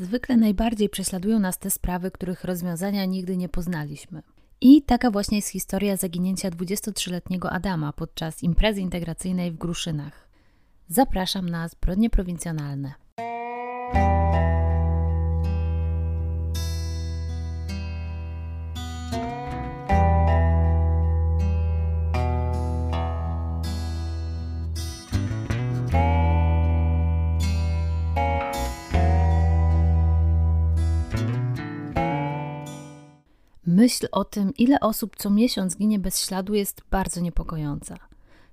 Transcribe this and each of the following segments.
Zwykle najbardziej prześladują nas te sprawy, których rozwiązania nigdy nie poznaliśmy. I taka właśnie jest historia zaginięcia 23-letniego Adama podczas imprezy integracyjnej w Gruszynach. Zapraszam na zbrodnie prowincjonalne. Myśl o tym, ile osób co miesiąc ginie bez śladu, jest bardzo niepokojąca.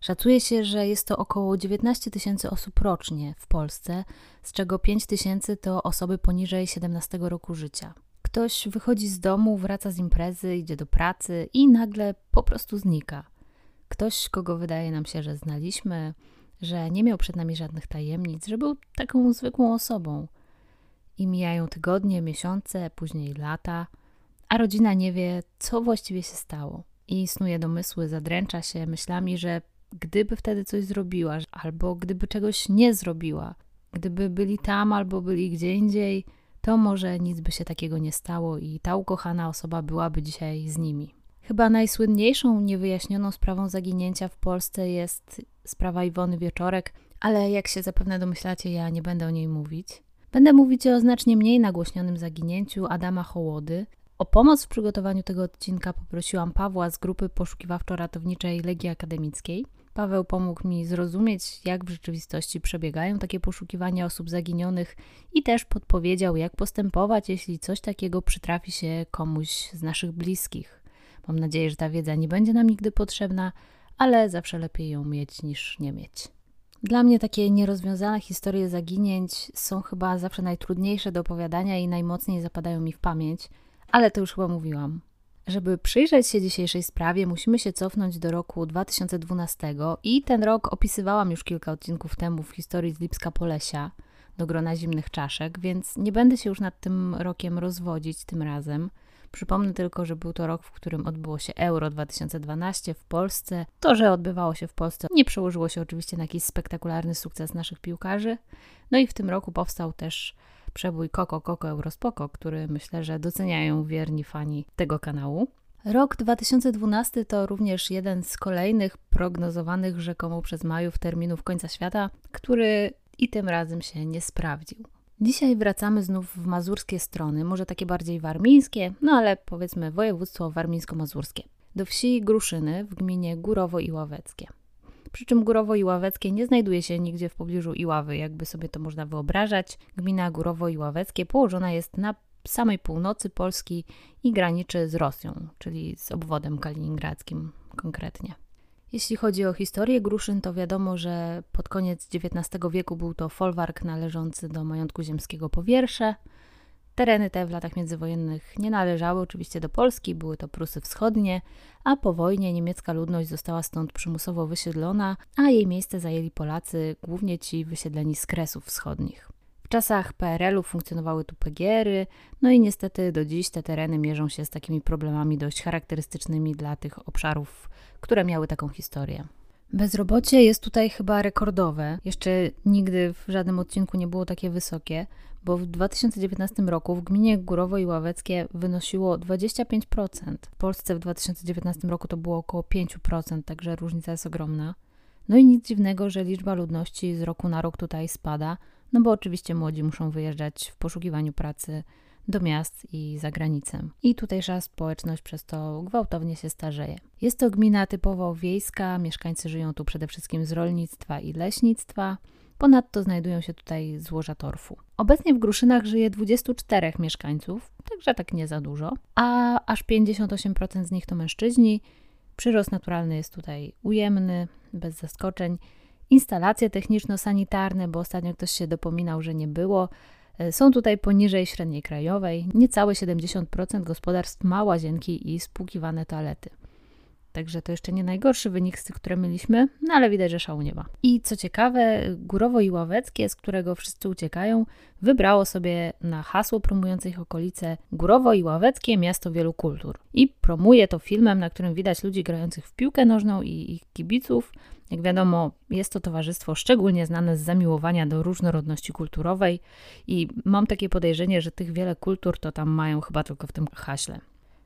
Szacuje się, że jest to około 19 tysięcy osób rocznie w Polsce, z czego 5 tysięcy to osoby poniżej 17 roku życia. Ktoś wychodzi z domu, wraca z imprezy, idzie do pracy i nagle po prostu znika. Ktoś, kogo wydaje nam się, że znaliśmy, że nie miał przed nami żadnych tajemnic, że był taką zwykłą osobą. I mijają tygodnie, miesiące, później lata – a rodzina nie wie, co właściwie się stało. I snuje domysły, zadręcza się myślami, że gdyby wtedy coś zrobiła, albo gdyby czegoś nie zrobiła, gdyby byli tam albo byli gdzie indziej, to może nic by się takiego nie stało i ta ukochana osoba byłaby dzisiaj z nimi. Chyba najsłynniejszą niewyjaśnioną sprawą zaginięcia w Polsce jest sprawa Iwony Wieczorek, ale jak się zapewne domyślacie, ja nie będę o niej mówić. Będę mówić o znacznie mniej nagłośnionym zaginięciu Adama Hołody, o pomoc w przygotowaniu tego odcinka poprosiłam Pawła z grupy poszukiwawczo-ratowniczej Legii Akademickiej. Paweł pomógł mi zrozumieć, jak w rzeczywistości przebiegają takie poszukiwania osób zaginionych i też podpowiedział, jak postępować, jeśli coś takiego przytrafi się komuś z naszych bliskich. Mam nadzieję, że ta wiedza nie będzie nam nigdy potrzebna, ale zawsze lepiej ją mieć niż nie mieć. Dla mnie takie nierozwiązane historie zaginięć są chyba zawsze najtrudniejsze do opowiadania i najmocniej zapadają mi w pamięć – ale to już chyba mówiłam. Żeby przyjrzeć się dzisiejszej sprawie, musimy się cofnąć do roku 2012 i ten rok opisywałam już kilka odcinków temu w historii z Lipska Polesia do grona zimnych czaszek, więc nie będę się już nad tym rokiem rozwodzić tym razem. Przypomnę tylko, że był to rok, w którym odbyło się Euro 2012 w Polsce. To, że odbywało się w Polsce, nie przełożyło się oczywiście na jakiś spektakularny sukces naszych piłkarzy. No i w tym roku powstał też przebój Koko Koko Eurospoko, który myślę, że doceniają wierni fani tego kanału. Rok 2012 to również jeden z kolejnych prognozowanych rzekomo przez Majów terminów końca świata, który i tym razem się nie sprawdził. Dzisiaj wracamy znów w mazurskie strony, może takie bardziej warmińskie, no ale powiedzmy województwo warmińsko-mazurskie. Do wsi Gruszyny w gminie Górowo i Ławeckie. Przy czym Górowo i Ławeckie nie znajduje się nigdzie w pobliżu Iławy, jakby sobie to można wyobrażać. Gmina Górowo i Ławeckie położona jest na samej północy Polski i graniczy z Rosją, czyli z obwodem kaliningradzkim konkretnie. Jeśli chodzi o historię Gruszyn, to wiadomo, że pod koniec XIX wieku był to folwark należący do majątku ziemskiego Powiersze, Tereny te w latach międzywojennych nie należały oczywiście do Polski, były to Prusy Wschodnie, a po wojnie niemiecka ludność została stąd przymusowo wysiedlona, a jej miejsce zajęli Polacy, głównie ci wysiedleni z Kresów Wschodnich. W czasach PRL-u funkcjonowały tu PGR-y, no i niestety do dziś te tereny mierzą się z takimi problemami dość charakterystycznymi dla tych obszarów, które miały taką historię. Bezrobocie jest tutaj chyba rekordowe. Jeszcze nigdy w żadnym odcinku nie było takie wysokie bo w 2019 roku w gminie Górowo i Ławeckie wynosiło 25%. W Polsce w 2019 roku to było około 5%, także różnica jest ogromna. No i nic dziwnego, że liczba ludności z roku na rok tutaj spada, no bo oczywiście młodzi muszą wyjeżdżać w poszukiwaniu pracy do miast i za granicę. I tutejsza społeczność przez to gwałtownie się starzeje. Jest to gmina typowo wiejska, mieszkańcy żyją tu przede wszystkim z rolnictwa i leśnictwa. Ponadto znajdują się tutaj złoża torfu. Obecnie w Gruszynach żyje 24 mieszkańców, także tak nie za dużo, a aż 58% z nich to mężczyźni. Przyrost naturalny jest tutaj ujemny, bez zaskoczeń. Instalacje techniczno-sanitarne, bo ostatnio ktoś się dopominał, że nie było, e, są tutaj poniżej średniej krajowej. Niecałe 70% gospodarstw ma łazienki i spłukiwane toalety. Także to jeszcze nie najgorszy wynik z tych, które mieliśmy, no ale widać, że szału nie ma. I co ciekawe, Górowo i Ławeckie, z którego wszyscy uciekają, wybrało sobie na hasło promujące ich okolice Górowo i Ławeckie miasto wielu kultur. I promuje to filmem, na którym widać ludzi grających w piłkę nożną i ich kibiców. Jak wiadomo, jest to towarzystwo szczególnie znane z zamiłowania do różnorodności kulturowej i mam takie podejrzenie, że tych wiele kultur to tam mają chyba tylko w tym haśle.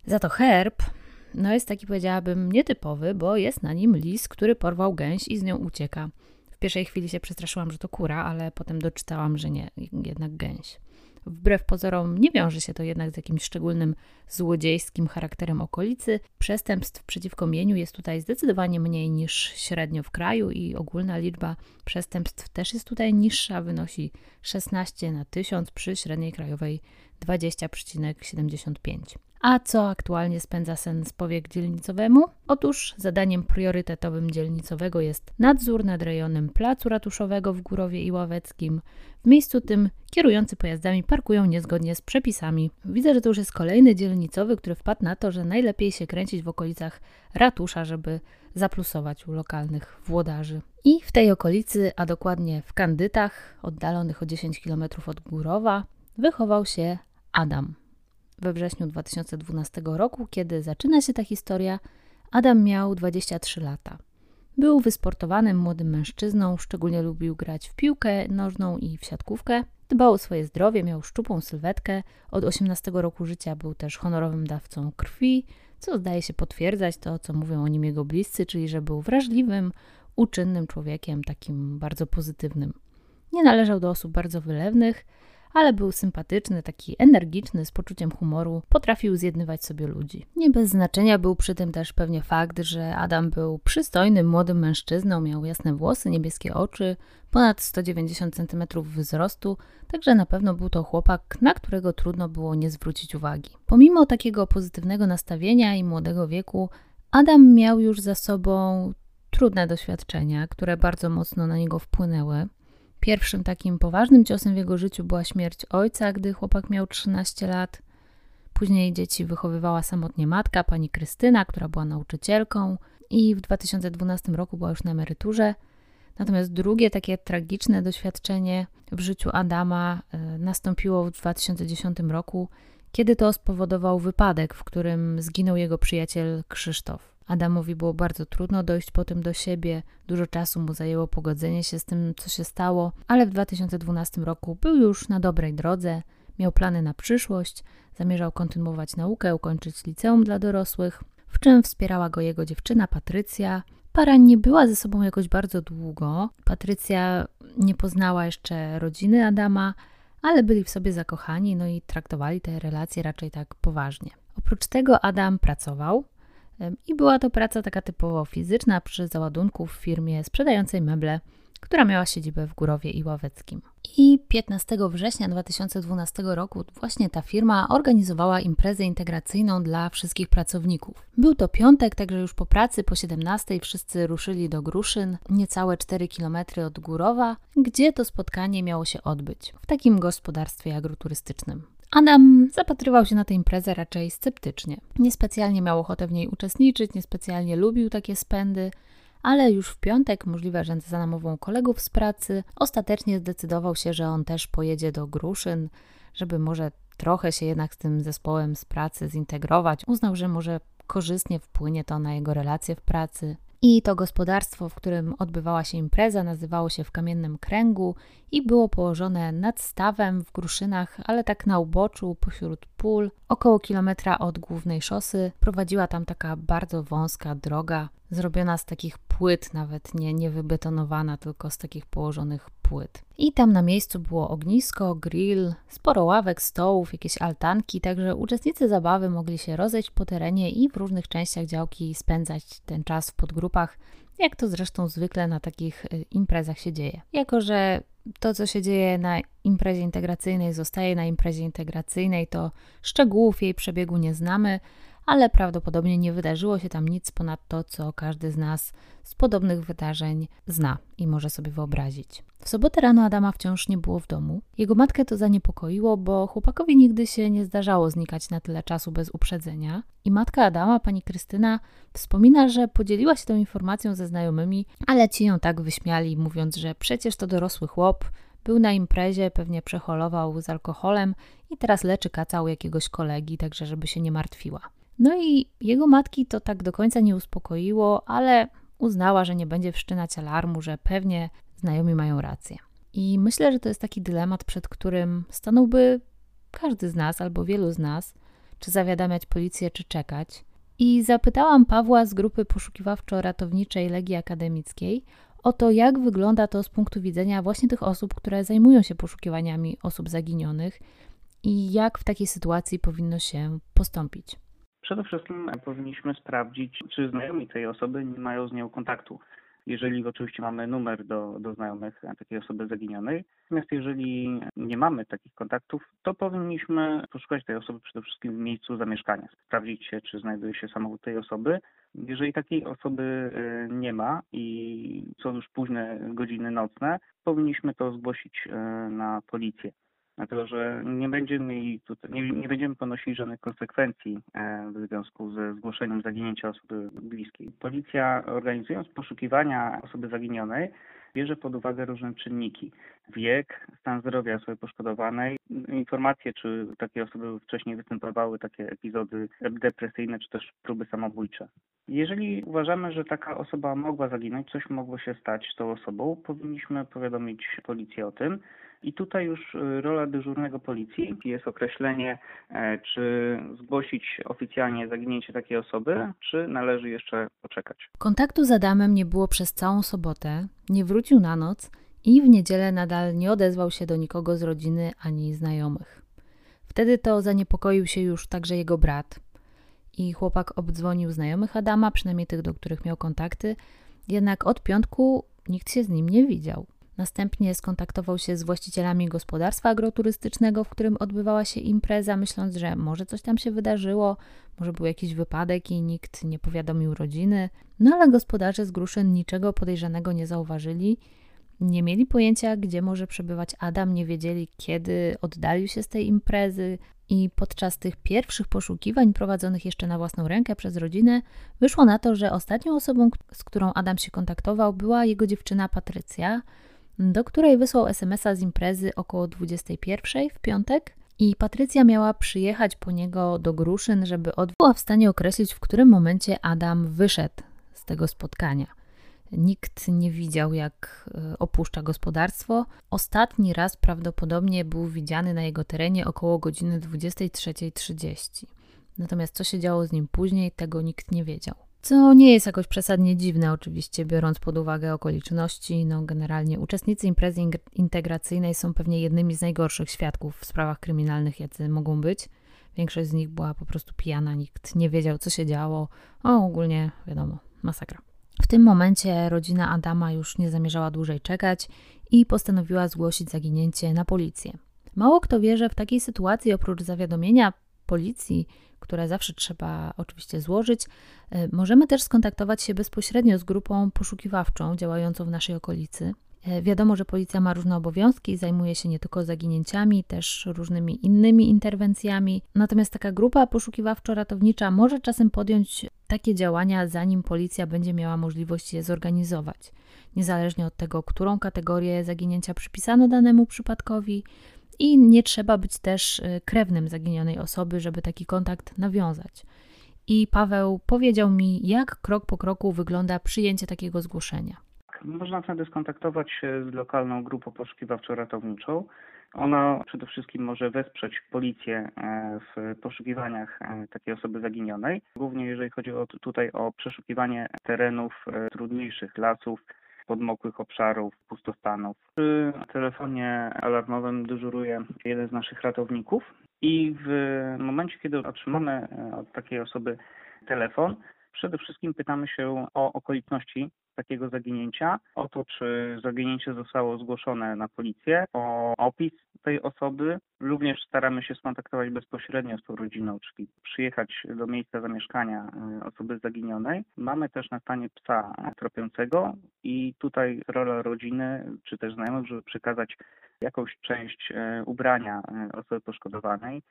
Za to herb no jest taki, powiedziałabym, nietypowy, bo jest na nim lis, który porwał gęś i z nią ucieka. W pierwszej chwili się przestraszyłam, że to kura, ale potem doczytałam, że nie, jednak gęś. Wbrew pozorom nie wiąże się to jednak z jakimś szczególnym złodziejskim charakterem okolicy. Przestępstw przeciwko mieniu jest tutaj zdecydowanie mniej niż średnio w kraju i ogólna liczba przestępstw też jest tutaj niższa, wynosi 16 na 1000 przy średniej krajowej 20,75. A co aktualnie spędza sen z powiek dzielnicowemu? Otóż zadaniem priorytetowym dzielnicowego jest nadzór nad rejonem placu ratuszowego w Górowie i Ławeckim. W miejscu tym kierujący pojazdami parkują niezgodnie z przepisami. Widzę, że to już jest kolejny dzielnicowy, który wpadł na to, że najlepiej się kręcić w okolicach ratusza, żeby zaplusować u lokalnych włodarzy. I w tej okolicy, a dokładnie w Kandytach, oddalonych o 10 km od Górowa, wychował się Adam. We wrześniu 2012 roku, kiedy zaczyna się ta historia, Adam miał 23 lata. Był wysportowanym młodym mężczyzną, szczególnie lubił grać w piłkę nożną i w siatkówkę. Dbał o swoje zdrowie, miał szczupłą sylwetkę. Od 18 roku życia był też honorowym dawcą krwi, co zdaje się potwierdzać to, co mówią o nim jego bliscy, czyli że był wrażliwym, uczynnym człowiekiem, takim bardzo pozytywnym. Nie należał do osób bardzo wylewnych, ale był sympatyczny, taki energiczny, z poczuciem humoru, potrafił zjednywać sobie ludzi. Nie bez znaczenia był przy tym też pewnie fakt, że Adam był przystojnym, młodym mężczyzną, miał jasne włosy, niebieskie oczy, ponad 190 cm wzrostu, także na pewno był to chłopak, na którego trudno było nie zwrócić uwagi. Pomimo takiego pozytywnego nastawienia i młodego wieku, Adam miał już za sobą trudne doświadczenia, które bardzo mocno na niego wpłynęły. Pierwszym takim poważnym ciosem w jego życiu była śmierć ojca, gdy chłopak miał 13 lat. Później dzieci wychowywała samotnie matka, pani Krystyna, która była nauczycielką i w 2012 roku była już na emeryturze. Natomiast drugie takie tragiczne doświadczenie w życiu Adama e, nastąpiło w 2010 roku, kiedy to spowodował wypadek, w którym zginął jego przyjaciel Krzysztof. Adamowi było bardzo trudno dojść potem do siebie, dużo czasu mu zajęło pogodzenie się z tym, co się stało, ale w 2012 roku był już na dobrej drodze, miał plany na przyszłość, zamierzał kontynuować naukę, ukończyć liceum dla dorosłych, w czym wspierała go jego dziewczyna Patrycja. Para nie była ze sobą jakoś bardzo długo. Patrycja nie poznała jeszcze rodziny Adama, ale byli w sobie zakochani, no i traktowali te relacje raczej tak poważnie. Oprócz tego Adam pracował, i była to praca taka typowo fizyczna przy załadunku w firmie sprzedającej meble, która miała siedzibę w Górowie i Ławeckim. I 15 września 2012 roku właśnie ta firma organizowała imprezę integracyjną dla wszystkich pracowników. Był to piątek, także już po pracy po 17 wszyscy ruszyli do Gruszyn, niecałe 4 km od Górowa, gdzie to spotkanie miało się odbyć w takim gospodarstwie agroturystycznym. Adam zapatrywał się na tę imprezę raczej sceptycznie. Niespecjalnie miał ochotę w niej uczestniczyć, niespecjalnie lubił takie spędy, ale już w piątek, możliwe, że za namową kolegów z pracy, ostatecznie zdecydował się, że on też pojedzie do Gruszyn, żeby może trochę się jednak z tym zespołem z pracy zintegrować. Uznał, że może korzystnie wpłynie to na jego relacje w pracy. I to gospodarstwo, w którym odbywała się impreza, nazywało się w Kamiennym Kręgu i było położone nad stawem w Gruszynach, ale tak na uboczu, pośród pól. Około kilometra od głównej szosy prowadziła tam taka bardzo wąska droga, zrobiona z takich płyt, nawet nie, nie wybetonowana, tylko z takich położonych płyt. I tam na miejscu było ognisko, grill, sporo ławek, stołów, jakieś altanki, także uczestnicy zabawy mogli się rozejść po terenie i w różnych częściach działki spędzać ten czas w podgrupach, jak to zresztą zwykle na takich y, imprezach się dzieje. Jako, że to, co się dzieje na imprezie integracyjnej, zostaje na imprezie integracyjnej, to szczegółów jej przebiegu nie znamy, ale prawdopodobnie nie wydarzyło się tam nic ponad to, co każdy z nas z podobnych wydarzeń zna i może sobie wyobrazić. W sobotę rano Adama wciąż nie było w domu. Jego matkę to zaniepokoiło, bo chłopakowi nigdy się nie zdarzało znikać na tyle czasu bez uprzedzenia. I matka Adama, pani Krystyna, wspomina, że podzieliła się tą informacją ze znajomymi, ale ci ją tak wyśmiali, mówiąc, że przecież to dorosły chłop, był na imprezie, pewnie przeholował z alkoholem i teraz leczy kaca u jakiegoś kolegi, także żeby się nie martwiła. No i jego matki to tak do końca nie uspokoiło, ale uznała, że nie będzie wszczynać alarmu, że pewnie znajomi mają rację. I myślę, że to jest taki dylemat, przed którym stanąłby każdy z nas albo wielu z nas, czy zawiadamiać policję, czy czekać. I zapytałam Pawła z grupy poszukiwawczo-ratowniczej Legii Akademickiej o to, jak wygląda to z punktu widzenia właśnie tych osób, które zajmują się poszukiwaniami osób zaginionych i jak w takiej sytuacji powinno się postąpić. Przede wszystkim powinniśmy sprawdzić, czy znajomi tej osoby nie mają z nią kontaktu. Jeżeli oczywiście mamy numer do, do znajomych takiej osoby zaginionej. Natomiast jeżeli nie mamy takich kontaktów, to powinniśmy poszukać tej osoby przede wszystkim w miejscu zamieszkania. Sprawdzić się, czy znajduje się samochód tej osoby. Jeżeli takiej osoby y, nie ma i są już późne godziny nocne, powinniśmy to zgłosić na policję dlatego że nie będziemy, tutaj, nie, nie, będziemy ponosić żadnych konsekwencji e, w związku ze zgłoszeniem zaginięcia osoby bliskiej. Policja organizując poszukiwania osoby zaginionej bierze pod uwagę różne czynniki. Wiek, stan zdrowia osoby poszkodowanej, informacje, czy takie osoby wcześniej występowały takie epizody depresyjne, czy też próby samobójcze. Jeżeli uważamy, że taka osoba mogła zaginąć, coś mogło się stać z tą osobą, powinniśmy powiadomić policję o tym. I tutaj już y, rola dyżurnego policji jest określenie, e, czy zgłosić oficjalnie zaginięcie takiej osoby, czy należy jeszcze poczekać. Kontaktu z Adamem nie było przez całą sobotę, nie wrócił na noc i w niedzielę nadal nie odezwał się do nikogo z rodziny ani znajomych. Wtedy to zaniepokoił się już także jego brat. I chłopak obdzwonił znajomych Adama, przynajmniej tych, do których miał kontakty, jednak od piątku nikt się z nim nie widział. Następnie skontaktował się z właścicielami gospodarstwa agroturystycznego, w którym odbywała się impreza, myśląc, że może coś tam się wydarzyło, może był jakiś wypadek i nikt nie powiadomił rodziny. No ale gospodarze z Gruszyn niczego podejrzanego nie zauważyli. Nie mieli pojęcia, gdzie może przebywać Adam, nie wiedzieli, kiedy oddalił się z tej imprezy. I podczas tych pierwszych poszukiwań, prowadzonych jeszcze na własną rękę przez rodzinę, wyszło na to, że ostatnią osobą, z którą Adam się kontaktował, była jego dziewczyna Patrycja do której wysłał SMS-a z imprezy około 21 w piątek i Patrycja miała przyjechać po niego do Gruszyn, żeby od... była w stanie określić, w którym momencie Adam wyszedł z tego spotkania. Nikt nie widział, jak e, opuszcza gospodarstwo. Ostatni raz prawdopodobnie był widziany na jego terenie około godziny 23.30. Natomiast co się działo z nim później, tego nikt nie wiedział. Co nie jest jakoś przesadnie dziwne, oczywiście, biorąc pod uwagę okoliczności. No, generalnie uczestnicy imprezy integracyjnej są pewnie jednymi z najgorszych świadków w sprawach kryminalnych, jacy mogą być. Większość z nich była po prostu pijana, nikt nie wiedział, co się działo. O, ogólnie, wiadomo, masakra. W tym momencie rodzina Adama już nie zamierzała dłużej czekać i postanowiła zgłosić zaginięcie na policję. Mało kto wie, że w takiej sytuacji, oprócz zawiadomienia policji, które zawsze trzeba oczywiście złożyć, e, możemy też skontaktować się bezpośrednio z grupą poszukiwawczą działającą w naszej okolicy. E, wiadomo, że policja ma różne obowiązki, zajmuje się nie tylko zaginięciami, też różnymi innymi interwencjami. Natomiast taka grupa poszukiwawczo-ratownicza może czasem podjąć takie działania, zanim policja będzie miała możliwość je zorganizować. Niezależnie od tego, którą kategorię zaginięcia przypisano danemu przypadkowi, i nie trzeba być też y, krewnym zaginionej osoby, żeby taki kontakt nawiązać. I Paweł powiedział mi, jak krok po kroku wygląda przyjęcie takiego zgłoszenia. Można wtedy skontaktować się z lokalną grupą poszukiwawczo-ratowniczą. Ona przede wszystkim może wesprzeć policję e, w poszukiwaniach e, takiej osoby zaginionej, głównie jeżeli chodzi o, tutaj o przeszukiwanie terenów e, trudniejszych, lasów, podmokłych obszarów, pustostanów. Przy telefonie alarmowym dyżuruje jeden z naszych ratowników i w momencie, kiedy otrzymamy e, od takiej osoby telefon, przede wszystkim pytamy się o okoliczności takiego zaginięcia, o to, czy zaginięcie zostało zgłoszone na policję, o opis tej osoby. Również staramy się skontaktować bezpośrednio z tą rodziną, czyli przyjechać do miejsca zamieszkania e, osoby zaginionej. Mamy też na stanie psa tropiącego i tutaj rola rodziny czy też znajomych, żeby przekazać jakąś część e, ubrania e, osoby poszkodowanej,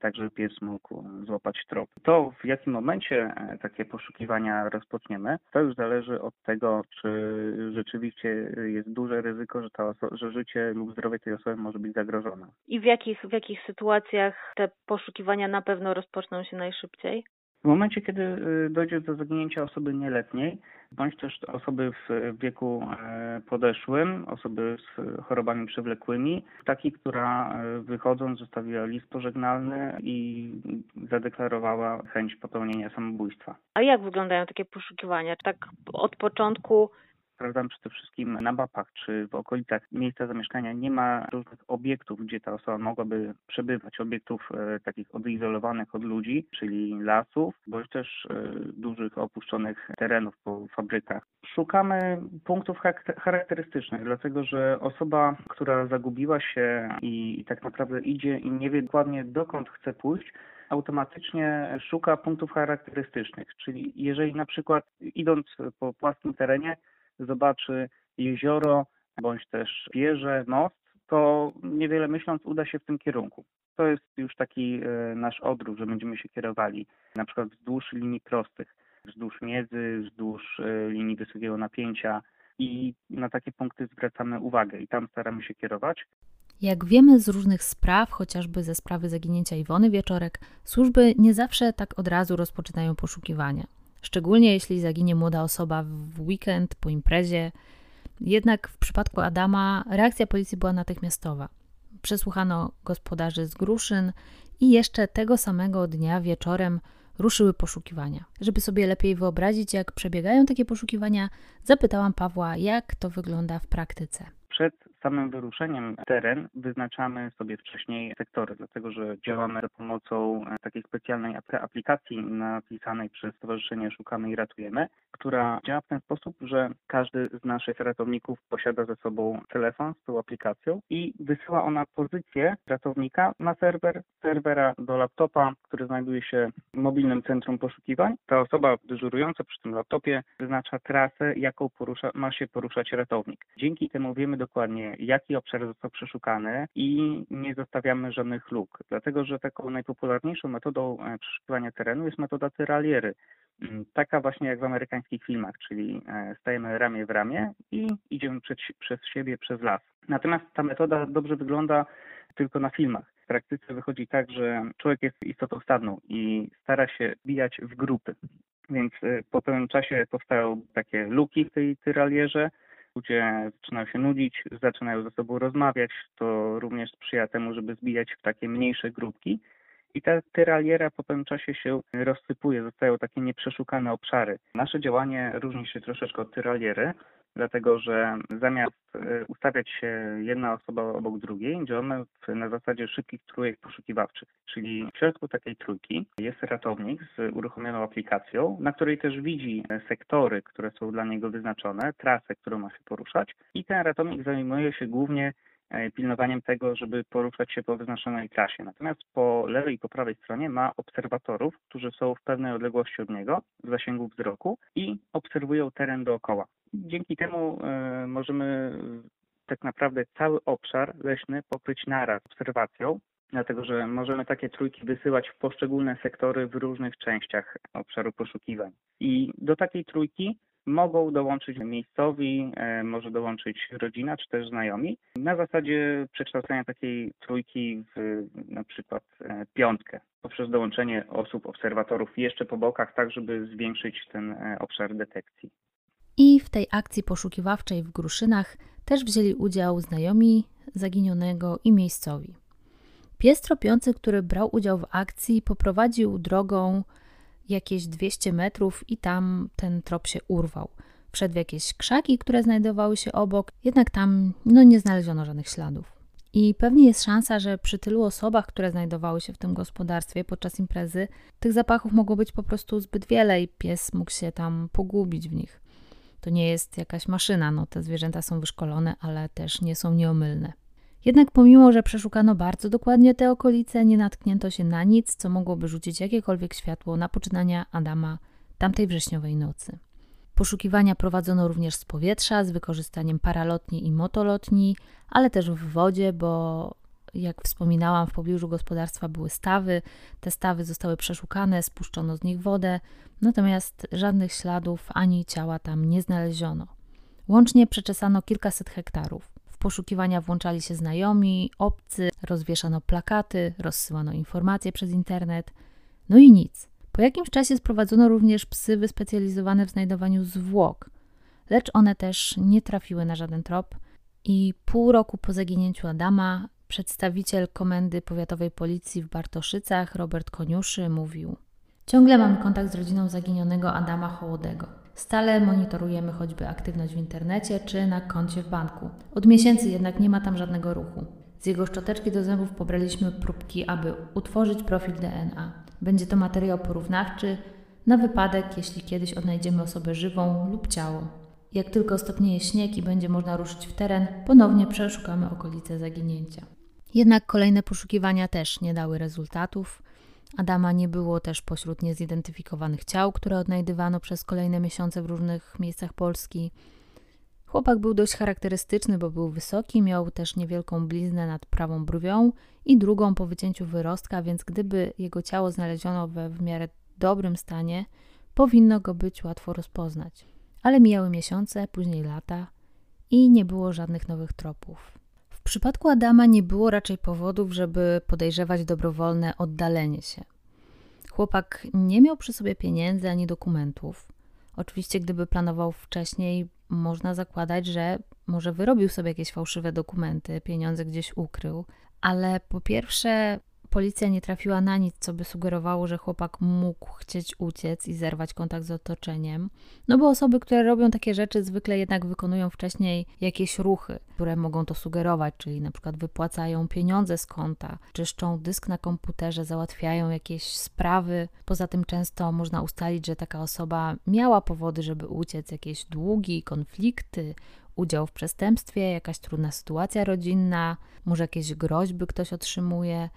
tak żeby pies mógł złapać trop. To w jakim momencie e, takie poszukiwania rozpoczniemy, to już zależy od tego, czy rzeczywiście jest duże ryzyko, że, ta że życie lub zdrowie tej osoby może być zagrożone. I w jakich, w jakich sytuacjach te poszukiwania na pewno rozpoczną się najszybciej? W momencie, kiedy y, dojdzie do zaginięcia osoby nieletniej, bądź też osoby w wieku e, podeszłym, osoby z chorobami przewlekłymi, takiej, która e, wychodząc zostawiła list pożegnalny i zadeklarowała chęć popełnienia samobójstwa. A jak wyglądają takie poszukiwania? Tak od początku sprawdzamy przede wszystkim na mapach, czy w okolicach miejsca zamieszkania nie ma różnych obiektów, gdzie ta osoba mogłaby przebywać, obiektów e, takich odizolowanych od ludzi, czyli lasów, bądź też e, dużych opuszczonych terenów po fabrykach. Szukamy punktów charakterystycznych, dlatego że osoba, która zagubiła się i, i tak naprawdę idzie i nie wie dokładnie dokąd chce pójść, automatycznie szuka punktów charakterystycznych. Czyli jeżeli na przykład idąc po płaskim terenie zobaczy jezioro bądź też wieżę, most, to niewiele myśląc uda się w tym kierunku. To jest już taki e, nasz odruch, że będziemy się kierowali na przykład wzdłuż linii prostych, wzdłuż miedzy, wzdłuż e, linii wysokiego napięcia i na takie punkty zwracamy uwagę i tam staramy się kierować. Jak wiemy z różnych spraw, chociażby ze sprawy zaginięcia Iwony Wieczorek, służby nie zawsze tak od razu rozpoczynają poszukiwania szczególnie jeśli zaginie młoda osoba w weekend, po imprezie. Jednak w przypadku Adama reakcja policji była natychmiastowa. Przesłuchano gospodarzy z Gruszyn i jeszcze tego samego dnia wieczorem ruszyły poszukiwania. Żeby sobie lepiej wyobrazić, jak przebiegają takie poszukiwania, zapytałam Pawła, jak to wygląda w praktyce. Przed samym wyruszeniem teren wyznaczamy sobie wcześniej sektory, dlatego że działamy za pomocą e, takiej specjalnej aplikacji napisanej przez Stowarzyszenie Szukamy i Ratujemy, która działa w ten sposób, że każdy z naszych ratowników posiada ze sobą telefon z tą aplikacją i wysyła ona pozycję ratownika na serwer, serwera do laptopa, który znajduje się w mobilnym centrum poszukiwań. Ta osoba dyżurująca przy tym laptopie wyznacza trasę, jaką porusza, ma się poruszać ratownik. Dzięki temu wiemy dokładnie, jaki obszar został przeszukany i nie zostawiamy żadnych luk, dlatego że taką najpopularniejszą metodą e, przeszukiwania terenu jest metoda tyraliery. Mm, taka właśnie jak w amerykańskich filmach, czyli e, stajemy ramię w ramię i idziemy przed, przez siebie przez las. Natomiast ta metoda dobrze wygląda tylko na filmach. W praktyce wychodzi tak, że człowiek jest istotą stadną i stara się bijać w grupy. Więc e, po pewnym czasie powstają takie luki w tej tyralierze, ludzie zaczynają się nudzić, zaczynają ze sobą rozmawiać, to również sprzyja temu, żeby zbijać w takie mniejsze grupki. I ta tyraliera po pewnym czasie się rozsypuje, zostają takie nieprzeszukane obszary. Nasze działanie różni się troszeczkę od tyraliery, dlatego że zamiast e, ustawiać się jedna osoba obok drugiej, działamy na zasadzie szybkich trójek poszukiwawczych. Czyli w środku takiej trójki jest ratownik z uruchomioną aplikacją, na której też widzi sektory, które są dla niego wyznaczone, trasę, którą ma się poruszać i ten ratownik zajmuje się głównie e, pilnowaniem tego, żeby poruszać się po wyznaczonej trasie. Natomiast po lewej i po prawej stronie ma obserwatorów, którzy są w pewnej odległości od niego, w zasięgu wzroku i obserwują teren dookoła. Dzięki temu e, możemy tak naprawdę cały obszar leśny pokryć naraz obserwacją, dlatego że możemy takie trójki wysyłać w poszczególne sektory w różnych częściach obszaru poszukiwań. I do takiej trójki mogą dołączyć miejscowi, e, może dołączyć rodzina czy też znajomi, na zasadzie przekształcenia takiej trójki w na przykład e, piątkę poprzez dołączenie osób, obserwatorów jeszcze po bokach, tak żeby zwiększyć ten obszar detekcji. I w tej akcji poszukiwawczej w Gruszynach też wzięli udział znajomi zaginionego i miejscowi. Pies tropiący, który brał udział w akcji, poprowadził drogą jakieś 200 metrów i tam ten trop się urwał. Wszedł w jakieś krzaki, które znajdowały się obok, jednak tam no, nie znaleziono żadnych śladów. I pewnie jest szansa, że przy tylu osobach, które znajdowały się w tym gospodarstwie podczas imprezy, tych zapachów mogło być po prostu zbyt wiele i pies mógł się tam pogubić w nich. To nie jest jakaś maszyna, no te zwierzęta są wyszkolone, ale też nie są nieomylne. Jednak pomimo, że przeszukano bardzo dokładnie te okolice, nie natknięto się na nic, co mogłoby rzucić jakiekolwiek światło na poczynania Adama tamtej wrześniowej nocy. Poszukiwania prowadzono również z powietrza, z wykorzystaniem paralotni i motolotni, ale też w wodzie, bo jak wspominałam, w pobliżu gospodarstwa były stawy. Te stawy zostały przeszukane, spuszczono z nich wodę, natomiast żadnych śladów ani ciała tam nie znaleziono. Łącznie przeczesano kilkaset hektarów. W poszukiwania włączali się znajomi, obcy, rozwieszano plakaty, rozsyłano informacje przez internet. No i nic. Po jakimś czasie sprowadzono również psy wyspecjalizowane w znajdowaniu zwłok, lecz one też nie trafiły na żaden trop i pół roku po zaginięciu Adama przedstawiciel Komendy Powiatowej Policji w Bartoszycach, Robert Koniuszy, mówił Ciągle mamy kontakt z rodziną zaginionego Adama Hołodego. Stale monitorujemy choćby aktywność w internecie czy na koncie w banku. Od miesięcy jednak nie ma tam żadnego ruchu. Z jego szczoteczki do zębów pobraliśmy próbki, aby utworzyć profil DNA. Będzie to materiał porównawczy na wypadek, jeśli kiedyś odnajdziemy osobę żywą lub ciało. Jak tylko stopnieje śnieg i będzie można ruszyć w teren, ponownie przeszukamy okolice zaginięcia. Jednak kolejne poszukiwania też nie dały rezultatów. Adama nie było też pośród niezidentyfikowanych ciał, które odnajdywano przez kolejne miesiące w różnych miejscach Polski. Chłopak był dość charakterystyczny, bo był wysoki, miał też niewielką bliznę nad prawą brwią i drugą po wycięciu wyrostka, więc gdyby jego ciało znaleziono we w miarę dobrym stanie, powinno go być łatwo rozpoznać. Ale mijały miesiące, później lata i nie było żadnych nowych tropów. Przypadku Adama nie było raczej powodów, żeby podejrzewać dobrowolne oddalenie się. Chłopak nie miał przy sobie pieniędzy ani dokumentów. Oczywiście, gdyby planował wcześniej, można zakładać, że może wyrobił sobie jakieś fałszywe dokumenty, pieniądze gdzieś ukrył, ale po pierwsze, policja nie trafiła na nic, co by sugerowało, że chłopak mógł chcieć uciec i zerwać kontakt z otoczeniem. No bo osoby, które robią takie rzeczy, zwykle jednak wykonują wcześniej jakieś ruchy, które mogą to sugerować, czyli na przykład wypłacają pieniądze z konta, czyszczą dysk na komputerze, załatwiają jakieś sprawy. Poza tym często można ustalić, że taka osoba miała powody, żeby uciec, jakieś długi, konflikty, udział w przestępstwie, jakaś trudna sytuacja rodzinna, może jakieś groźby ktoś otrzymuje.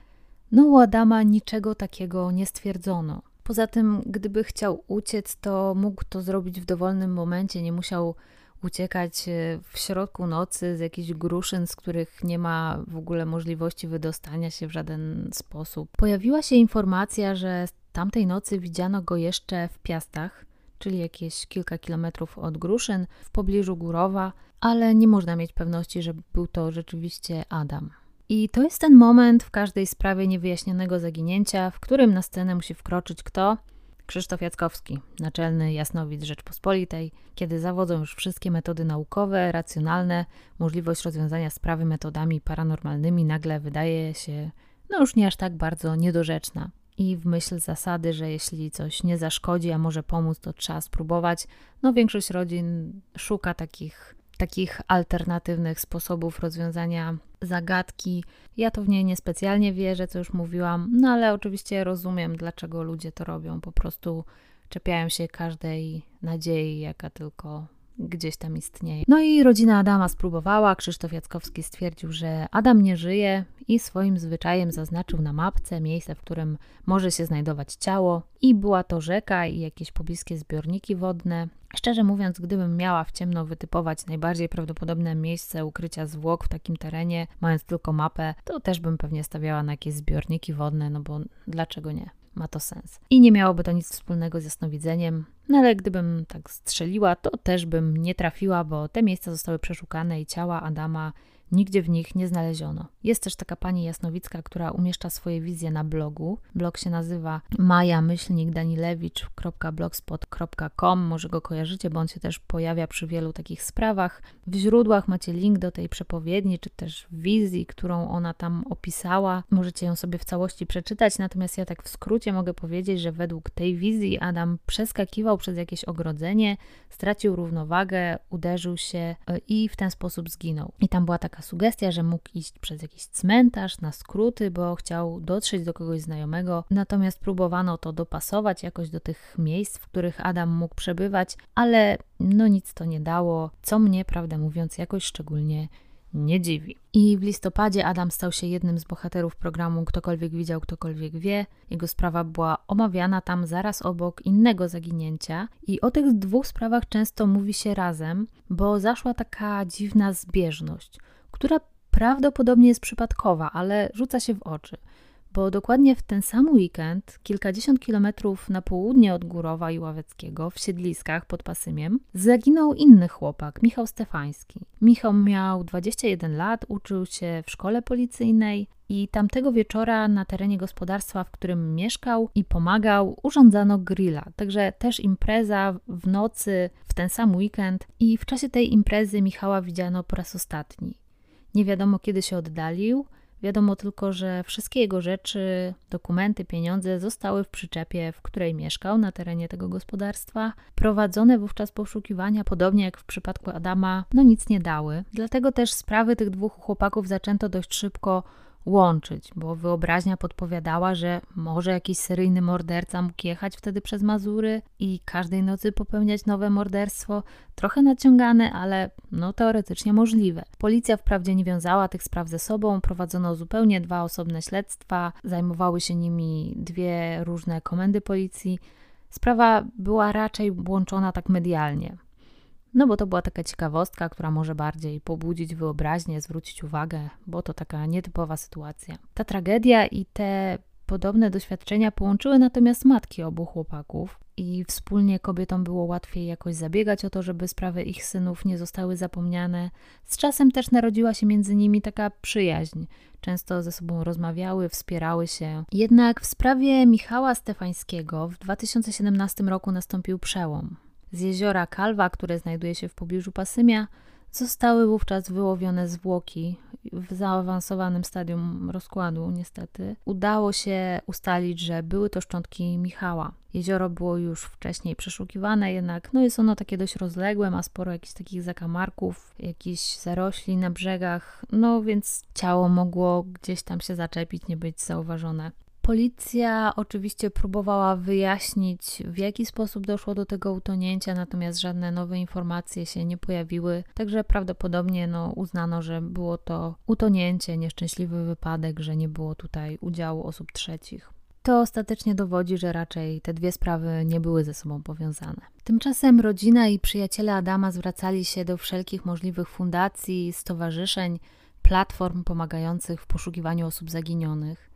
No, u Adama niczego takiego nie stwierdzono. Poza tym, gdyby chciał uciec, to mógł to zrobić w dowolnym momencie, nie musiał uciekać e, w środku nocy z jakichś gruszyn, z których nie ma w ogóle możliwości wydostania się w żaden sposób. Pojawiła się informacja, że tamtej nocy widziano go jeszcze w Piastach, czyli jakieś kilka kilometrów od Gruszyn, w pobliżu Górowa, ale nie można mieć pewności, że był to rzeczywiście Adam. I to jest ten moment w każdej sprawie niewyjaśnionego zaginięcia, w którym na scenę musi wkroczyć kto? Krzysztof Jackowski, naczelny jasnowidz Rzeczpospolitej, kiedy zawodzą już wszystkie metody naukowe, racjonalne, możliwość rozwiązania sprawy metodami paranormalnymi nagle wydaje się no już nie aż tak bardzo niedorzeczna. I w myśl zasady, że jeśli coś nie zaszkodzi, a może pomóc, to trzeba spróbować, no większość rodzin szuka takich takich alternatywnych sposobów rozwiązania zagadki. Ja to w niej niespecjalnie wierzę, co już mówiłam, no ale oczywiście rozumiem, dlaczego ludzie to robią. Po prostu czepiają się każdej nadziei, jaka tylko gdzieś tam istnieje. No i rodzina Adama spróbowała. Krzysztof Jackowski stwierdził, że Adam nie żyje i swoim zwyczajem zaznaczył na mapce miejsce, w którym może się znajdować ciało. I była to rzeka i jakieś pobliskie zbiorniki wodne. Szczerze mówiąc, gdybym miała w ciemno wytypować najbardziej prawdopodobne miejsce ukrycia zwłok w takim terenie, mając tylko mapę, to też bym pewnie stawiała na jakieś zbiorniki wodne, no bo dlaczego nie? Ma to sens. I nie miałoby to nic wspólnego z jasnowidzeniem, no ale gdybym tak strzeliła, to też bym nie trafiła, bo te miejsca zostały przeszukane i ciała Adama Nigdzie w nich nie znaleziono. Jest też taka pani Jasnowicka, która umieszcza swoje wizje na blogu. Blog się nazywa maja-danilewicz.blogspot.com. Może go kojarzycie, bo on się też pojawia przy wielu takich sprawach. W źródłach macie link do tej przepowiedni, czy też wizji, którą ona tam opisała. Możecie ją sobie w całości przeczytać, natomiast ja tak w skrócie mogę powiedzieć, że według tej wizji Adam przeskakiwał przez jakieś ogrodzenie, stracił równowagę, uderzył się e, i w ten sposób zginął. I tam była taka sugestia, że mógł iść przez jakiś cmentarz na skróty, bo chciał dotrzeć do kogoś znajomego. Natomiast próbowano to dopasować jakoś do tych miejsc, w których Adam mógł przebywać, ale no nic to nie dało, co mnie, prawdę mówiąc, jakoś szczególnie nie dziwi. I w listopadzie Adam stał się jednym z bohaterów programu Ktokolwiek widział, ktokolwiek wie. Jego sprawa była omawiana tam zaraz obok innego zaginięcia. I o tych dwóch sprawach często mówi się razem, bo zaszła taka dziwna zbieżność, która prawdopodobnie jest przypadkowa, ale rzuca się w oczy bo dokładnie w ten sam weekend, kilkadziesiąt kilometrów na południe od Górowa i Ławeckiego, w Siedliskach pod Pasymiem, zaginął inny chłopak, Michał Stefański. Michał miał 21 lat, uczył się w szkole policyjnej i tamtego wieczora na terenie gospodarstwa, w którym mieszkał i pomagał, urządzano grilla. Także też impreza w nocy, w ten sam weekend i w czasie tej imprezy Michała widziano po raz ostatni. Nie wiadomo kiedy się oddalił, Wiadomo tylko, że wszystkie jego rzeczy, dokumenty, pieniądze zostały w przyczepie, w której mieszkał na terenie tego gospodarstwa. Prowadzone wówczas poszukiwania, podobnie jak w przypadku Adama, no nic nie dały. Dlatego też sprawy tych dwóch chłopaków zaczęto dość szybko łączyć, bo wyobraźnia podpowiadała, że może jakiś seryjny morderca mógł jechać wtedy przez Mazury i każdej nocy popełniać nowe morderstwo. Trochę naciągane, ale no teoretycznie możliwe. Policja wprawdzie nie wiązała tych spraw ze sobą, prowadzono zupełnie dwa osobne śledztwa, zajmowały się nimi dwie różne komendy policji. Sprawa była raczej włączona tak medialnie. No bo to była taka ciekawostka, która może bardziej pobudzić wyobraźnię, zwrócić uwagę, bo to taka nietypowa sytuacja. Ta tragedia i te podobne doświadczenia połączyły natomiast matki obu chłopaków i wspólnie kobietom było łatwiej jakoś zabiegać o to, żeby sprawy ich synów nie zostały zapomniane. Z czasem też narodziła się między nimi taka przyjaźń. Często ze sobą rozmawiały, wspierały się. Jednak w sprawie Michała Stefańskiego w 2017 roku nastąpił przełom. Z jeziora Kalwa, które znajduje się w pobliżu Pasymia, zostały wówczas wyłowione zwłoki w zaawansowanym stadium rozkładu, niestety. Udało się ustalić, że były to szczątki Michała. Jezioro było już wcześniej przeszukiwane, jednak no jest ono takie dość rozległe, ma sporo jakichś takich zakamarków, jakichś zarośli na brzegach, no więc ciało mogło gdzieś tam się zaczepić, nie być zauważone. Policja oczywiście próbowała wyjaśnić, w jaki sposób doszło do tego utonięcia, natomiast żadne nowe informacje się nie pojawiły, także prawdopodobnie no, uznano, że było to utonięcie, nieszczęśliwy wypadek, że nie było tutaj udziału osób trzecich. To ostatecznie dowodzi, że raczej te dwie sprawy nie były ze sobą powiązane. Tymczasem rodzina i przyjaciele Adama zwracali się do wszelkich możliwych fundacji, stowarzyszeń, platform pomagających w poszukiwaniu osób zaginionych.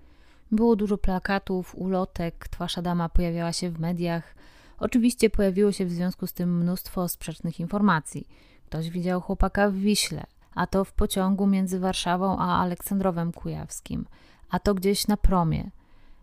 Było dużo plakatów, ulotek, twarz Adama pojawiała się w mediach. Oczywiście pojawiło się w związku z tym mnóstwo sprzecznych informacji. Ktoś widział chłopaka w Wiśle, a to w pociągu między Warszawą a Aleksandrowem Kujawskim, a to gdzieś na promie.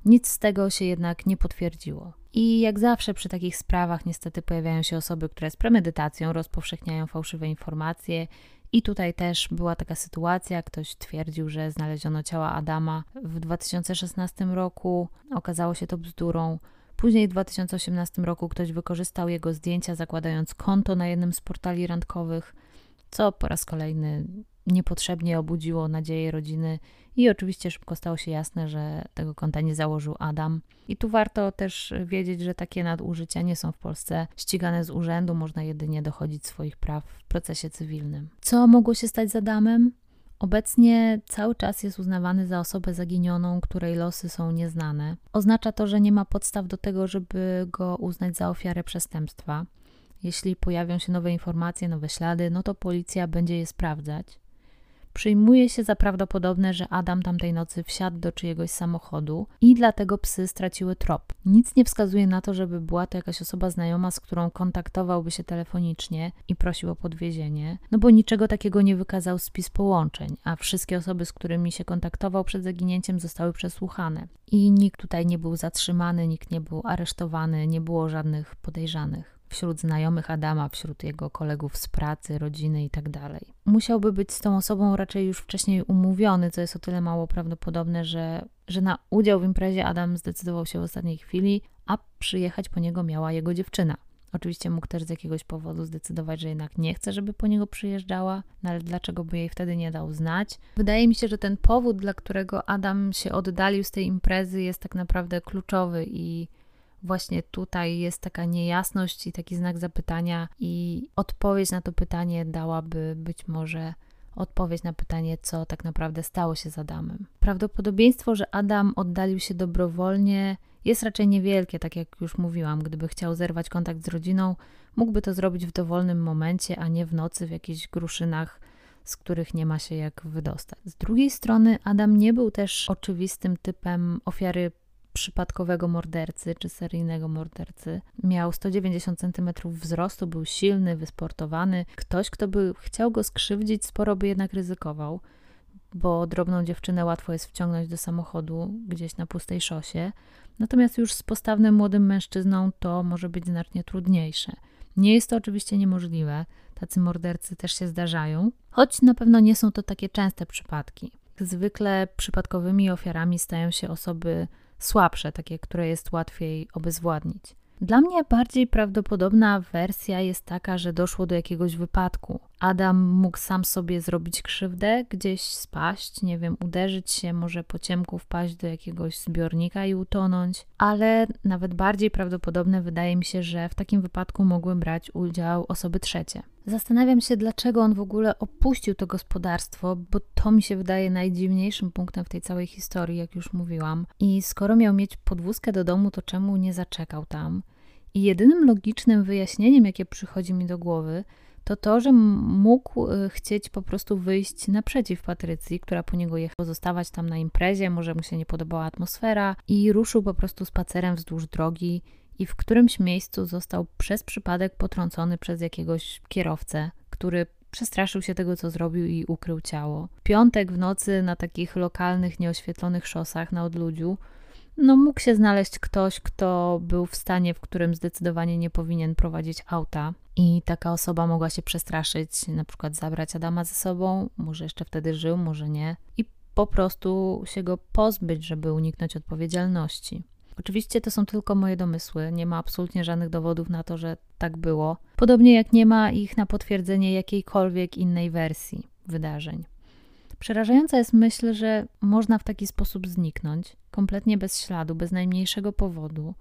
Nic z tego się jednak nie potwierdziło. I jak zawsze przy takich sprawach niestety pojawiają się osoby, które z premedytacją rozpowszechniają fałszywe informacje i tutaj też była taka sytuacja, ktoś twierdził, że znaleziono ciała Adama w 2016 roku, okazało się to bzdurą. Później w 2018 roku ktoś wykorzystał jego zdjęcia, zakładając konto na jednym z portali randkowych, co po raz kolejny niepotrzebnie obudziło nadzieję rodziny i oczywiście szybko stało się jasne, że tego konta nie założył Adam. I tu warto też wiedzieć, że takie nadużycia nie są w Polsce ścigane z urzędu, można jedynie dochodzić swoich praw w procesie cywilnym. Co mogło się stać z Adamem? Obecnie cały czas jest uznawany za osobę zaginioną, której losy są nieznane. Oznacza to, że nie ma podstaw do tego, żeby go uznać za ofiarę przestępstwa. Jeśli pojawią się nowe informacje, nowe ślady, no to policja będzie je sprawdzać. Przyjmuje się za prawdopodobne, że Adam tamtej nocy wsiadł do czyjegoś samochodu i dlatego psy straciły trop. Nic nie wskazuje na to, żeby była to jakaś osoba znajoma, z którą kontaktowałby się telefonicznie i prosił o podwiezienie, no bo niczego takiego nie wykazał spis połączeń, a wszystkie osoby, z którymi się kontaktował przed zaginięciem, zostały przesłuchane. I nikt tutaj nie był zatrzymany, nikt nie był aresztowany, nie było żadnych podejrzanych wśród znajomych Adama, wśród jego kolegów z pracy, rodziny itd. Tak Musiałby być z tą osobą raczej już wcześniej umówiony, co jest o tyle mało prawdopodobne, że, że na udział w imprezie Adam zdecydował się w ostatniej chwili, a przyjechać po niego miała jego dziewczyna. Oczywiście mógł też z jakiegoś powodu zdecydować, że jednak nie chce, żeby po niego przyjeżdżała, no ale dlaczego by jej wtedy nie dał znać? Wydaje mi się, że ten powód, dla którego Adam się oddalił z tej imprezy, jest tak naprawdę kluczowy i właśnie tutaj jest taka niejasność i taki znak zapytania, i odpowiedź na to pytanie dałaby być może odpowiedź na pytanie, co tak naprawdę stało się z Adamem. Prawdopodobieństwo, że Adam oddalił się dobrowolnie, jest raczej niewielkie, tak jak już mówiłam. Gdyby chciał zerwać kontakt z rodziną, mógłby to zrobić w dowolnym momencie, a nie w nocy w jakichś gruszynach, z których nie ma się jak wydostać. Z drugiej strony, Adam nie był też oczywistym typem ofiary przypadkowego mordercy czy seryjnego mordercy. Miał 190 cm wzrostu, był silny, wysportowany. Ktoś, kto by chciał go skrzywdzić, sporo by jednak ryzykował, bo drobną dziewczynę łatwo jest wciągnąć do samochodu gdzieś na pustej szosie. Natomiast już z postawnym młodym mężczyzną to może być znacznie trudniejsze. Nie jest to oczywiście niemożliwe, tacy mordercy też się zdarzają, choć na pewno nie są to takie częste przypadki. Zwykle przypadkowymi ofiarami stają się osoby słabsze, takie, które jest łatwiej obezwładnić. Dla mnie bardziej prawdopodobna wersja jest taka, że doszło do jakiegoś wypadku. Adam mógł sam sobie zrobić krzywdę, gdzieś spaść, nie wiem, uderzyć się, może po ciemku wpaść do jakiegoś zbiornika i utonąć, ale nawet bardziej prawdopodobne wydaje mi się, że w takim wypadku mogły brać udział osoby trzecie. Zastanawiam się, dlaczego on w ogóle opuścił to gospodarstwo, bo to mi się wydaje najdziwniejszym punktem w tej całej historii, jak już mówiłam. I skoro miał mieć podwózkę do domu, to czemu nie zaczekał tam? I jedynym logicznym wyjaśnieniem, jakie przychodzi mi do głowy, to to, że mógł y, chcieć po prostu wyjść naprzeciw Patrycji, która po niego jechała, pozostawać tam na imprezie, może mu się nie podobała atmosfera i ruszył po prostu spacerem wzdłuż drogi i w którymś miejscu został przez przypadek potrącony przez jakiegoś kierowcę, który przestraszył się tego, co zrobił i ukrył ciało. Piątek w nocy na takich lokalnych, nieoświetlonych szosach na odludziu no mógł się znaleźć ktoś, kto był w stanie, w którym zdecydowanie nie powinien prowadzić auta. I taka osoba mogła się przestraszyć, na przykład zabrać Adama ze sobą, może jeszcze wtedy żył, może nie, i po prostu się go pozbyć, żeby uniknąć odpowiedzialności. Oczywiście to są tylko moje domysły, nie ma absolutnie żadnych dowodów na to, że tak było. Podobnie jak nie ma ich na potwierdzenie jakiejkolwiek innej wersji wydarzeń. Przerażająca jest myśl, że można w taki sposób zniknąć, kompletnie bez śladu, bez najmniejszego powodu.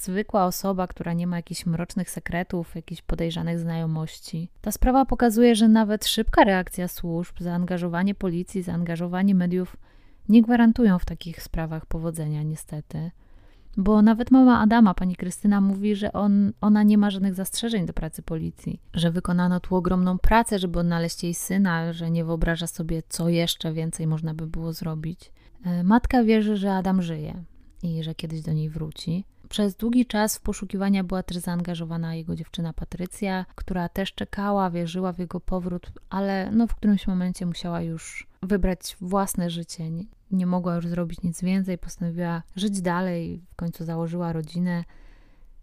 Zwykła osoba, która nie ma jakichś mrocznych sekretów, jakichś podejrzanych znajomości. Ta sprawa pokazuje, że nawet szybka reakcja służb, zaangażowanie policji, zaangażowanie mediów nie gwarantują w takich sprawach powodzenia, niestety. Bo nawet mama Adama, pani Krystyna, mówi, że on, ona nie ma żadnych zastrzeżeń do pracy policji, że wykonano tu ogromną pracę, żeby odnaleźć jej syna, że nie wyobraża sobie, co jeszcze więcej można by było zrobić. E, matka wierzy, że Adam żyje i że kiedyś do niej wróci. Przez długi czas w poszukiwania była też zaangażowana jego dziewczyna Patrycja, która też czekała, wierzyła w jego powrót, ale no w którymś momencie musiała już wybrać własne życie. Nie, nie mogła już zrobić nic więcej, postanowiła żyć dalej, w końcu założyła rodzinę.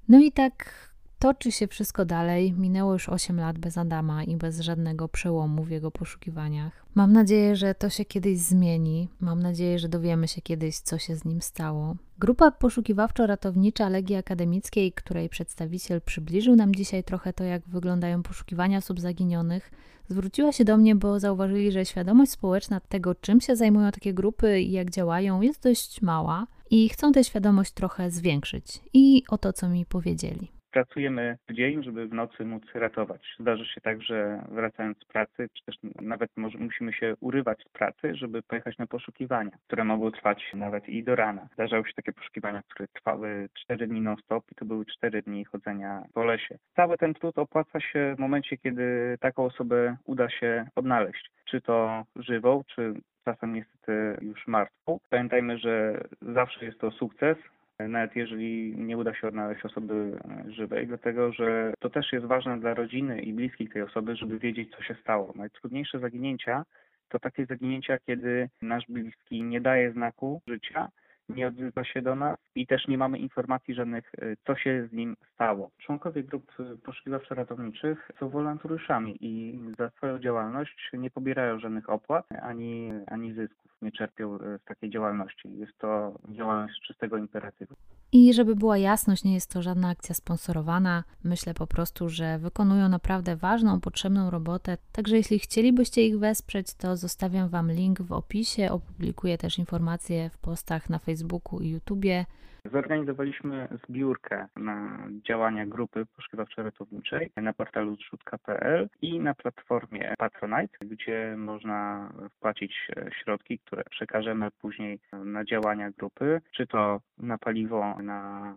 No i tak toczy się wszystko dalej. Minęło już 8 lat bez Adama i bez żadnego przełomu w jego poszukiwaniach. Mam nadzieję, że to się kiedyś zmieni. Mam nadzieję, że dowiemy się kiedyś, co się z nim stało. Grupa poszukiwawczo-ratownicza Legii Akademickiej, której przedstawiciel przybliżył nam dzisiaj trochę to, jak wyglądają poszukiwania osób zaginionych, zwróciła się do mnie, bo zauważyli, że świadomość społeczna tego, czym się zajmują takie grupy i jak działają, jest dość mała i chcą tę świadomość trochę zwiększyć. I o to, co mi powiedzieli pracujemy w dzień, żeby w nocy móc ratować. Zdarzy się tak, że wracając z pracy, czy też nawet może musimy się urywać z pracy, żeby pojechać na poszukiwania, które mogą trwać nawet i do rana. Zdarzały się takie poszukiwania, które trwały 4 dni non-stop i to były 4 dni chodzenia po lesie. Cały ten trud opłaca się w momencie, kiedy taką osobę uda się odnaleźć. Czy to żywą, czy czasem niestety już martwą. Pamiętajmy, że zawsze jest to sukces, nawet jeżeli nie uda się odnaleźć osoby żywej, dlatego że to też jest ważne dla rodziny i bliskich tej osoby, żeby wiedzieć, co się stało. Najtrudniejsze zaginięcia to takie zaginięcia, kiedy nasz bliski nie daje znaku życia, nie odzywa się do nas i też nie mamy informacji żadnych, e, co się z nim stało. Członkowie grup poszukiwawczo-ratowniczych są wolontariuszami i za swoją działalność nie pobierają żadnych opłat ani, ani zysków, nie czerpią e, z takiej działalności. Jest to działalność czystego imperatywu. I żeby była jasność, nie jest to żadna akcja sponsorowana. Myślę po prostu, że wykonują naprawdę ważną, potrzebną robotę. Także jeśli chcielibyście ich wesprzeć, to zostawiam Wam link w opisie. Opublikuję też informacje w postach na Facebooku i YouTubie. Zorganizowaliśmy zbiórkę na działania grupy poszukiwawczo-ratowniczej na portalu zrzutka.pl i na platformie Patronite, gdzie można wpłacić środki, które przekażemy później na działania grupy, czy to na paliwo, na,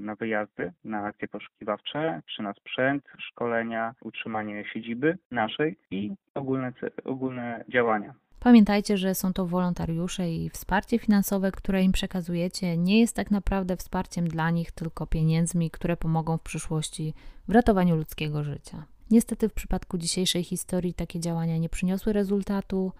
na wyjazdy, na akcje poszukiwawcze, czy na sprzęt, szkolenia, utrzymanie siedziby naszej i ogólne, ogólne działania. Pamiętajcie, że są to wolontariusze i wsparcie finansowe, które im przekazujecie, nie jest tak naprawdę wsparciem dla nich, tylko pieniędzmi, które pomogą w przyszłości w ratowaniu ludzkiego życia. Niestety w przypadku dzisiejszej historii takie działania nie przyniosły rezultatu,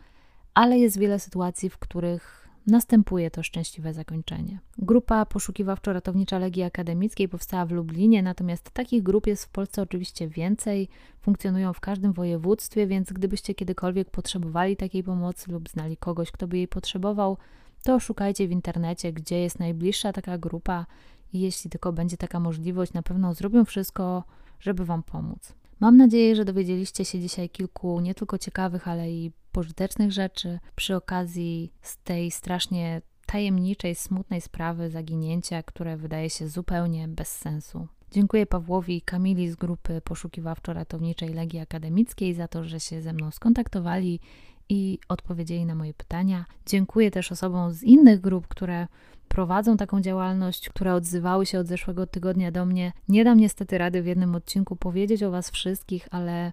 ale jest wiele sytuacji, w których następuje to szczęśliwe zakończenie. Grupa poszukiwawczo-ratownicza Legii Akademickiej powstała w Lublinie, natomiast takich grup jest w Polsce oczywiście więcej, funkcjonują w każdym województwie, więc gdybyście kiedykolwiek potrzebowali takiej pomocy lub znali kogoś, kto by jej potrzebował, to szukajcie w internecie, gdzie jest najbliższa taka grupa i jeśli tylko będzie taka możliwość, na pewno zrobią wszystko, żeby Wam pomóc. Mam nadzieję, że dowiedzieliście się dzisiaj kilku nie tylko ciekawych, ale i pożytecznych rzeczy przy okazji z tej strasznie tajemniczej, smutnej sprawy zaginięcia, które wydaje się zupełnie bez sensu. Dziękuję Pawłowi i Kamili z grupy poszukiwawczo-ratowniczej Legii Akademickiej za to, że się ze mną skontaktowali i odpowiedzieli na moje pytania. Dziękuję też osobom z innych grup, które prowadzą taką działalność, które odzywały się od zeszłego tygodnia do mnie. Nie dam niestety rady w jednym odcinku powiedzieć o Was wszystkich, ale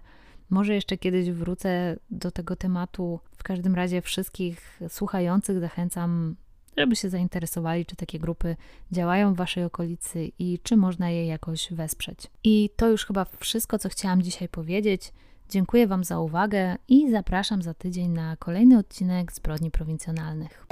może jeszcze kiedyś wrócę do tego tematu. W każdym razie wszystkich słuchających zachęcam, żeby się zainteresowali, czy takie grupy działają w Waszej okolicy i czy można je jakoś wesprzeć. I to już chyba wszystko, co chciałam dzisiaj powiedzieć. Dziękuję Wam za uwagę i zapraszam za tydzień na kolejny odcinek Zbrodni Prowincjonalnych.